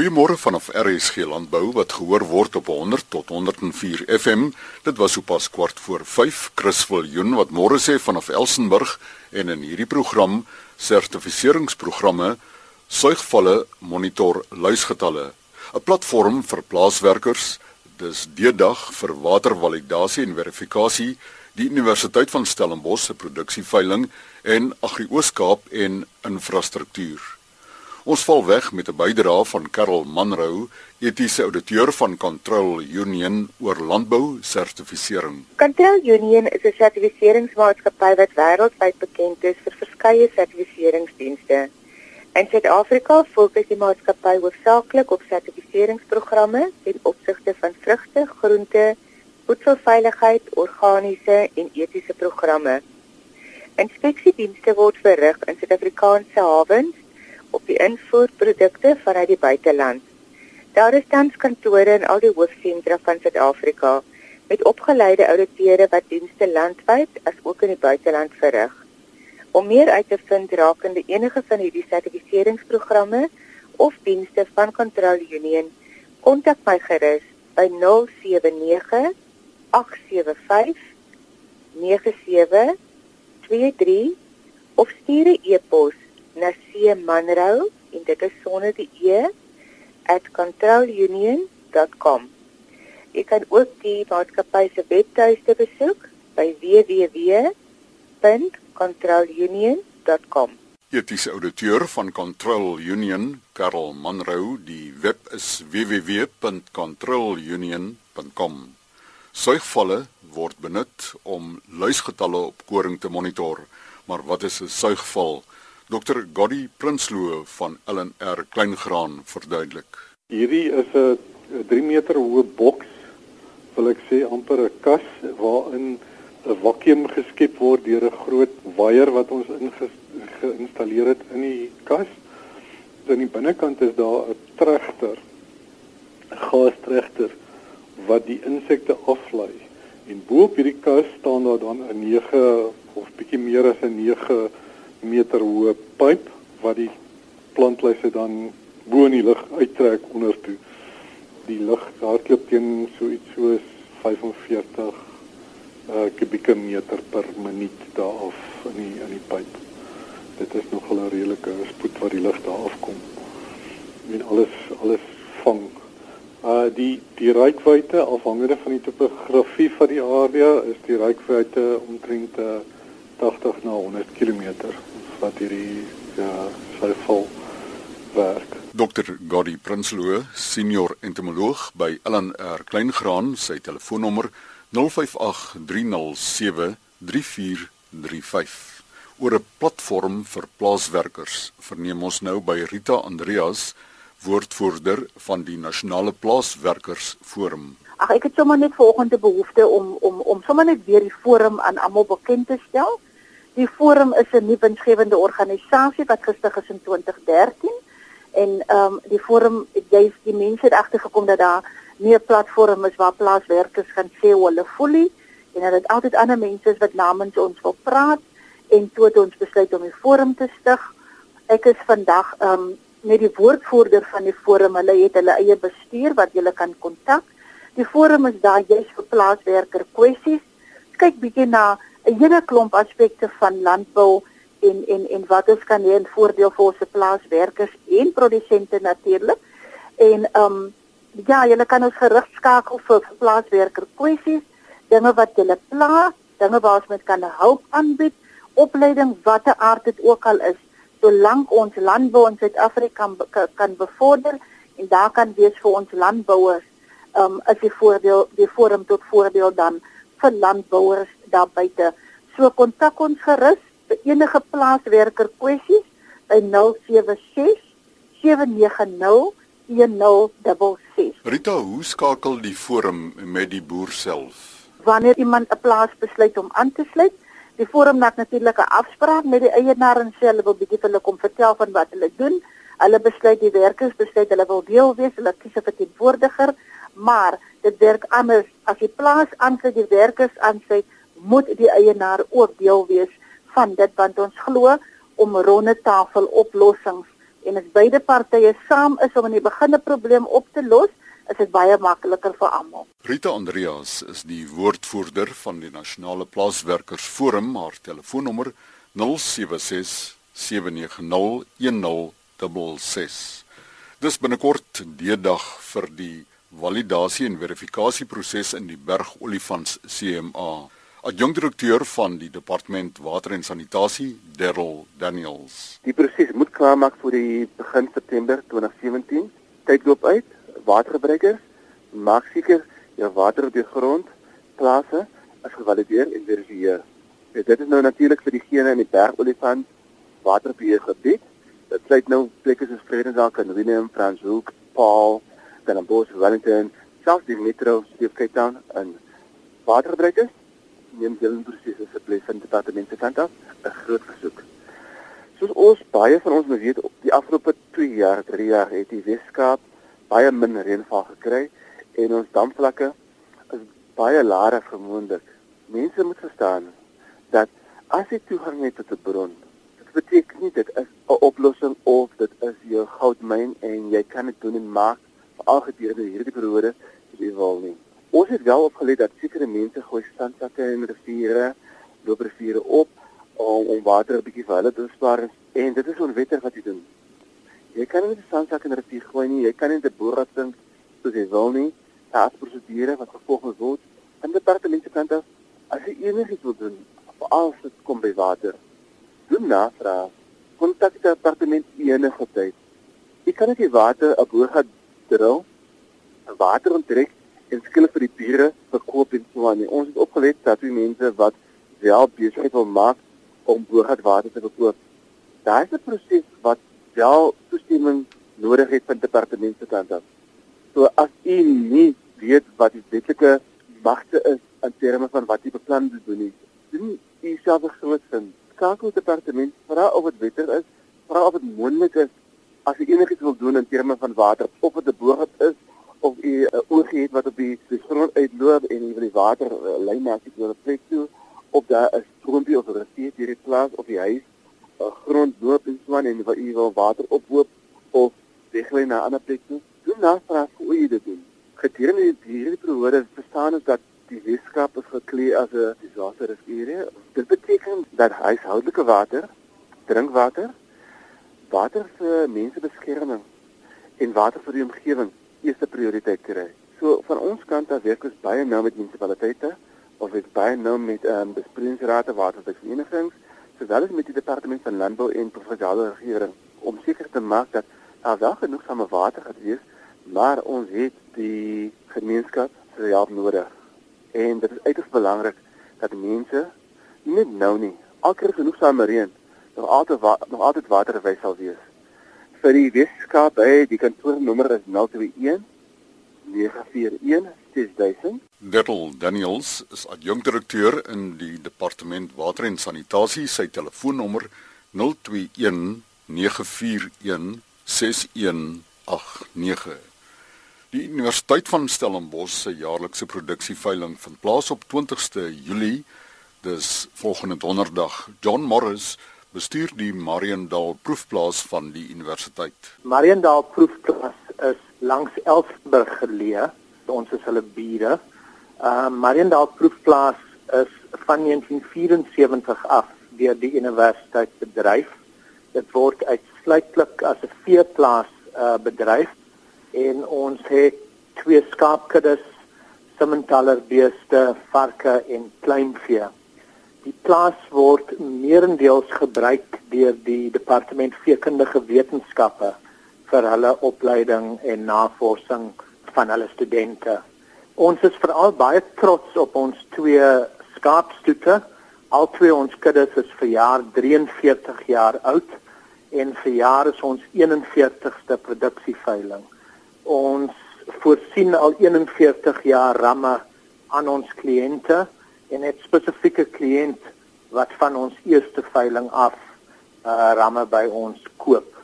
Goeiemôre vanaf RSG Landbou wat gehoor word op 100 tot 104 FM. Dit was sopas kwart voor 5. Chris Viljoen wat môre sê vanaf Elsenburg en in hierdie program sertifiseringsprogramme suigvalle monitor luisgetalle. 'n Platform vir plaaswerkers. Dis deedag vir watervalidasie en verifikasie die Universiteit van Stellenbosch se produksieveiling en Agri-Ooskaap en infrastruktuur. Ons val weg met 'n bydrae van Karel Manrou, etiese ouditeur van Control Union oor landbou sertifisering. Control Union is 'n sertifiseringsmaatskappy wat wêreldwyd bekend is vir verskeie sertifiseringsdienste. In Suid-Afrika fokus die maatskappy hoofsaaklik op sertifiseringsprogramme ten opsigte van vrugte, groente, voedselveiligheid, organiese en etiese programme. Inspeksiedienste word verrig in Suid-Afrikaanse hawens op die invoerprodukte vanuit die buiteland. Daar is tans kantore in al die hoofsentra van Suid-Afrika met opgeleide ouditeure wat dienste landwyd as ook in die buiteland verrig. Om meer uit te vind rakende enige van hierdie sertifiseringsprogramme of dienste van Control Union, kontak my gerus by 079 875 9723 of stuur 'n e-pos na cmanrou en dit is sonder die e @controlunion.com. Jy kan ook die maatskappy se webtuiste besoek by www.controlunion.com. Etiese ouditeur van Control Union, Karel Manrou, die web is www.controlunion.com. Suigvalle word benut om luisgetalle op koring te monitor. Maar wat is 'n suigval? Dr. Goddy Prinsloo van LNR Kleingraan verduidelik. Hierdie is 'n 3 meter hoë boks, wil ek sê amper 'n kas waarin 'n vakuum geskep word deur 'n groot waier wat ons geïnstalleer het in die kas. Aan die binnekant is daar 'n trechter, 'n gaastrechter wat die insekte aflei. En bo op hierdie kas staan daar dan 'n 9 of bietjie meer as 'n 9 meter hoë pyp wat die plantlyse dan bo in die lug uittrek onder toe. Die lug hardloop teen so iets soos 45 uh kubieke meter per minuut daar af in die in die pyp. Dit is nog 'n redelike spoed wat die lug daar afkom. En alles alles vang. Uh die die reikwyte afhangende van die topografie van die area is die reikwyte omtrent uh, 80 na 100 km wat hierdie ja, sy vol werk. Dr. Gordie Prinsloo, senior entomoloog by LNR Kleingraan, sy telefoonnommer 0583073435. Oor 'n platform vir plaaswerkers verneem ons nou by Rita Andreas, woordvoerder van die Nasionale Plaaswerkersforum. Ag ek het sommer net volgende behoefte om om om sommer net weer die forum aan almal bekend te stel. Die forum is 'n nuwe winsgewende organisasie wat gestig is in 2013 en ehm um, die forum jy's die mense het agtergekom dat daar nie 'n platform is waar plaaswerkers gaan sê hoe hulle voel nie en dat dit altyd ander mense is wat namens ons wil praat en toe het ons besluit om die forum te stig. Ek is vandag ehm um, met die woordvoerder van die forum. Hulle het hulle eie bestuur wat jy kan kontak. Die forum is daar juis vir plaaswerker kwessies. Kyk bietjie na 'n hele klomp aspekte van landbou en en en wat ons kan hê in voordeel vir ons plaaswerkers en produsente natuurlik. En ehm um, ja, jy kan ons gerig skakel vir plaaswerker kwessies, dinge wat julle pla, dinge waar ons met kan help aanbied, opleiding watter aard dit ook al is, solank ons landbou in Suid-Afrika kan, kan bevorder en daar kan wees vir ons landbouers ehm um, as die voordeel die forum tot voordeel dan vir landbouers daar buite. So kontak ons gerus vir enige plaaswerker kwessies by 076 790 1066. Rita, hoe skakel die forum met die boer self? Wanneer iemand 'n plaas besluit om aan te sluit, die forum maak natuurlik 'n afspraak met die eienaar en sê hulle wil bietjie vir hulle kom vertel van wat hulle doen. Hulle besluit die werkers besluit hulle wil deel wees, hulle kies 'n verteenwoordiger, maar dit werk anders as die plaas aansluit die werkers aansluit moet die eienaar ook deel wees van dit want ons glo om ronde tafel oplossings en as beide partye saam is om in die begin 'n probleem op te los, is dit baie makliker vir almal. Rita Andreas is die woordvoerder van die Nasionale Plaaswerkersforum. Haar telefoonnommer 076 790 1066. Dis binnekort die dag vir die validasie en verifikasieproses in die Bergolifants CMA. Adjunkdirekteur van die Departement Water en Sanitasie, Darryl Daniels. Die proses moet klaarmaak vir die begin September 2017. Tyd loop uit. Watergebruikers maak seker jou water op die grond plase is gevalideer en verifieer. Ja, dit is nou natuurlik vir diegene in die Bergolifant waterbeheergebied. Dit sluit nou plekke soos Vredendal, Willem, Franshoek, Paul, Bos, Wellington, selfs die metro Cape Town en watergebruikers neem deel in prosesse se plek van departemente kant af 'n groot versoek. Soos ons baie van ons weet, die afgelope 2 jaar, 3 jaar het die Weskaap baie min reënval gekry en ons damvlakke is baie laer vermoedelik. Mense moet verstaan dat as jy toegang het tot 'n bron, dit beteken nie dit is 'n oplossing of dit is jou goudmyn en jy kan dit doen en maak veral gedurende hierdie periode as wil nie. Ons het wel opgelet dat sekere mense gooi sandsakke in riviere, loop riviere op om om water 'n bietjie vir hulle te spaar en dit is onwettig wat jy doen. Jy kan nie 'n sandsak in 'n rivier gooi nie, jy kan nie 'n boor laat sink soos jy wil nie. Daar is prosedure wat gevolg word. En die departement se kant af, as jy enigiets wil doen, veral as dit kom by water, doen navraag. Kontak die departement enige tyd. Jy kan net die water op hoog gaan drill, water onttrek en skielik vir die bure verkoop en so aan. Ons het opgelet dat die mense wat wel besigheid wil maak om boorgat water te verkoop. Daar is 'n proses wat wel toestemming nodig het van departement se kant af. So as u nie weet wat die wetlike magte is in terme van wat u beplan te doen nie, doen u self 'n groot sin. Skakel departement vra of dit wettig is, vra of dit moontlik is as u enigiets wil doen in terme van water of dit 'n boorgat is of u 'n uh, oogie het wat op die, die grond uitloop en u wil die water uh, maak tot 'n plek toe of daar is stroompie of 'n rivier hier in plaas of die huis 'n uh, grond loop en so aan en wat u wil water ophoop of weglei na 'n ander plek toe doen navraag hoe u dit doen. Gedurende hierdie periode verstaan ons dat die wetenskap is geklee as 'n disaster risk area. Dit beteken dat huishoudelike water drinkwater water vir mensebeskerming en water vir die omgewing eerste prioriteit kry. So van ons kant af werk ons baie nou met munisipaliteite of ek baie nou met ehm um, besproeiingsrate waterverenigings sowel as met die departement van landbou en provinsiale regering om seker te maak dat daar wel genoegsame water gaan wees, maar ons het die gemeenskap se hulp nodig. En dit is uiters belangrik dat mense nie net nou nie, alkeer genoegsame reën nog altyd nog altyd waterwys sal wees vir die Weskaap by die kantoornommer is 021 941 6000. Dertel Daniels is adjunkdirekteur in die departement water en sanitasie. Sy telefoonnommer 021 941 6189. Die Universiteit van Stellenbosch se jaarlikse produksieveiling vind plaas op 20ste Julie. Dis volgende donderdag. John Morris bestuur die Mariendal proefplaas van die universiteit. Mariendal proefplaas is langs Elsburg geleë. Ons is hulle bure. Uh Mariendal proefplaas is van 1974 af deur die universiteit bedryf. Dit word uitsluitlik as 'n veeplaas uh bedryf en ons het twee skaapkuddes, Simmentaler beeste, varke en kleinvee. Die plaas word meerendeels gebruik deur die departement veekundige wetenskappe vir hulle opleiding en navorsing van hulle studente. Ons is veral baie trots op ons twee skaapstoete. Al twee ons kuddes is verjaar 43 jaar oud en verjaar is ons 41ste produksieveiling. Ons voorsien al 41 jaar ramme aan ons kliënte en 'n spesifieke kliënt wat van ons eerste veiling af uh ramme by ons koop.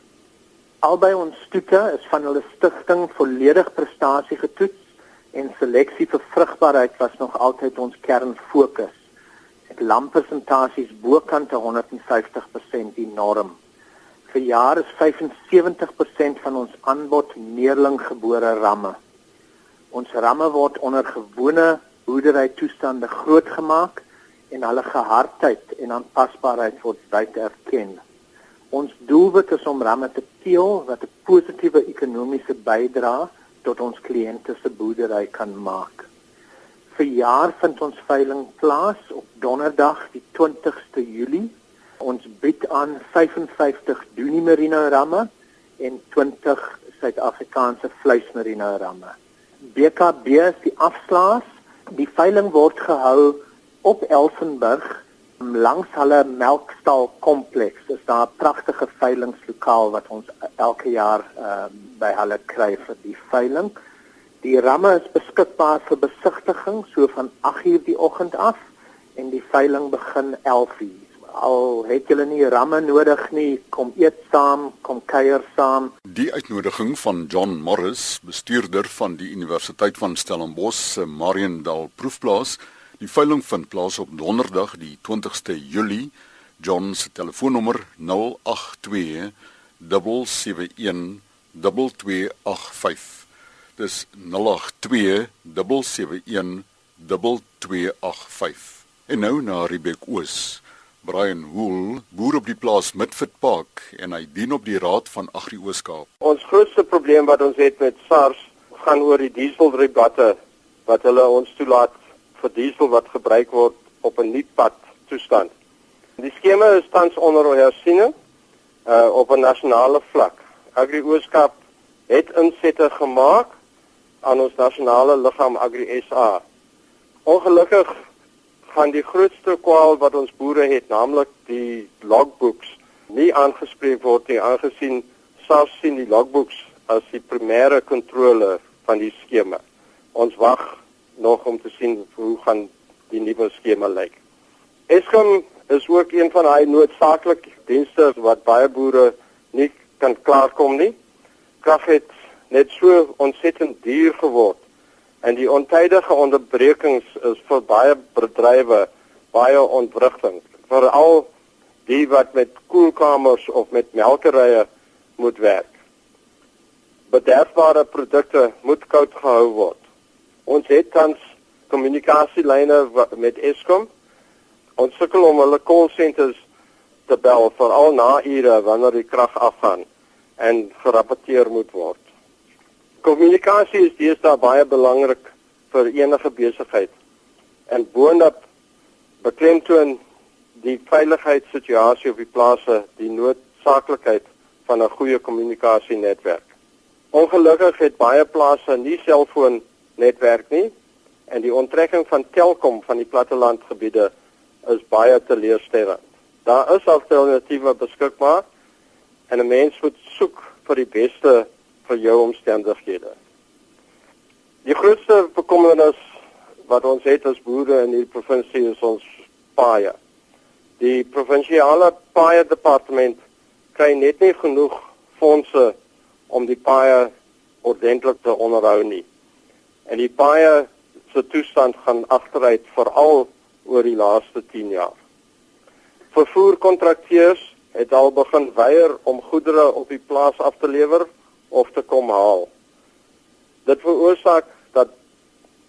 Albei ons stoete is van hulle stigting volledig prestasie getoets en seleksie vir vrugbaarheid was nog altyd ons kernfokus. Met lamppresentasies bokant 150% die norm. Vir jaar is 75% van ons aanbod meerlinggebore ramme. Ons ramme word onder gewone boerdery toestande grootgemaak en hulle gehardheid en aanpasbaarheid word wyd erken. Ons doelwit is om ramme te teel wat 'n positiewe ekonomiese bydrae tot ons kliënte se boerdery kan maak. Vir jaar vind ons veiling plaas op Donderdag die 20ste Julie. Ons bied aan 55 Dunie Merino ramme en 20 Suid-Afrikaanse vleismerino ramme. BKB is die afslaers. Die veiling word gehou op Elsenburg langs hulle melkstal kompleks. Dis daar 'n pragtige veilingslokaal wat ons elke jaar uh, by hulle kry vir die veiling. Die ramme is beskikbaar vir besigtiging so van 8:00 die oggend af en die veiling begin 11:00 al het julle nie ramme nodig nie, kom eet saam, kom kuier saam. Die uitnodiging van John Morris, bestuurder van die Universiteit van Stellenbosch se Mariendal proefplaas, die veiling vind plaas op Donderdag die 20ste Julie. John se telefoonnommer 082 771 2285. Dis 082 771 2285. En nou na Riebeek Oos. Brian Wool, boer op die plaas Midfit Park en hy dien op die raad van Agri Ooskaap. Ons grootste probleem wat ons het met SARS gaan oor die dieselrabatte wat hulle ons toelaat vir diesel wat gebruik word op 'n nuutpad toestand. Die skema is tans onder hersiening uh op 'n nasionale vlak. Agri Ooskaap het insette gemaak aan ons nasionale liggaam Agri SA. Ongelukkig van die grootste kwaal wat ons boere het, naamlik die logbooks, nie aangespreek word nie aangesien SARS sien die logbooks as die primêre kontrole van die skema. Ons wag nog om te sien hoe gaan die nuwe skema lyk. Eskom is ook een van daai noodsaaklike dienste wat baie boere nie kan klaarkom nie. Krag het net so ontsettend duur geword En die ontydige onderbrekings is vir baie bedrywe baie ontwrigting. Veral die wat met koelkamers of met melkerye moet werk. Bederfbare produkte moet koud gehou word. Ons het tans kommunikasielyne met Eskom. Ons sukkel om hulle centers te bel veral na ure wanneer die krag afgaan en gerapporteer moet word. Kommunikasie is deesdae baie belangrik vir enige besigheid. En boonop beklemtoon die veiligheidssituasie op die plase die noodsaaklikheid van 'n goeie kommunikasienetwerk. Ongelukkig het baie plase nie selfoonnetwerk nie en die onttrekking van Telkom van die plattelandgebiede is baie teleurstellend. Daar is alternatiewe beskikbaar en 'n mens moet soek vir die beste vir jou omstandighede. Die grootste bekommernis wat ons het as boere in hierdie provinsie is ons paaie. Die provinsiale paaie departement kry net nie genoeg fondse om die paaie ordentlik te onderhou nie. En die paaie se toestand gaan agteruit veral oor die laaste 10 jaar. Vervoerkontrakteurs het al begin weier om goedere op die plaas af te lewer of te kom haal. Dit veroorsaak dat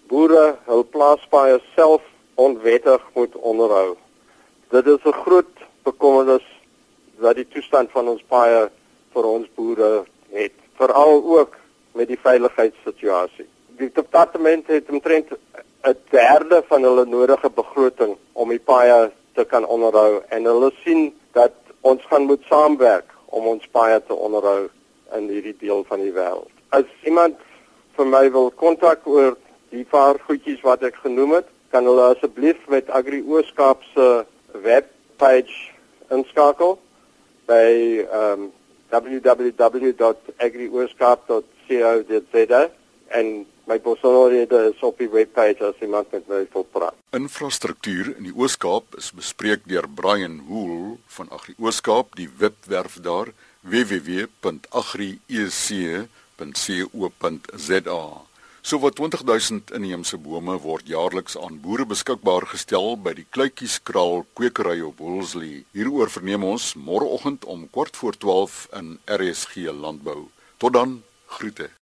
boere hul plaaspaaie self onwettig moet onderhou. Dit is 'n groot bekommernis dat die toestand van ons paaie vir ons boere het, veral ook met die veiligheidssituasie. Die departement het omtrent 'n derde van hulle nodige begroting om die paaie te kan onderhou en hulle sien dat ons gaan moet saamwerk om ons paaie te onderhou in hierdie deel van die wêreld. As iemand vir my wil kontak oor die paar goedjies wat ek genoem het, kan hulle asseblief met Agri Ooskaap se webpage inskakel by um www.agrioorskaap.co.za en my besonderhede is op die webpage as iemand met my wil praat. Infrastruktuur in die Ooskaap is bespreek deur Brian Wool van Agri Ooskaap, die webwerf daar www.agriec.co.za. Sowat 20000 inheemse bome word jaarliks aan boere beskikbaar gestel by die Kluitjieskraal kwekery op Woolsley. Hieroor verneem ons môreoggend om 12:15 in RSG Landbou. Tot dan, groete.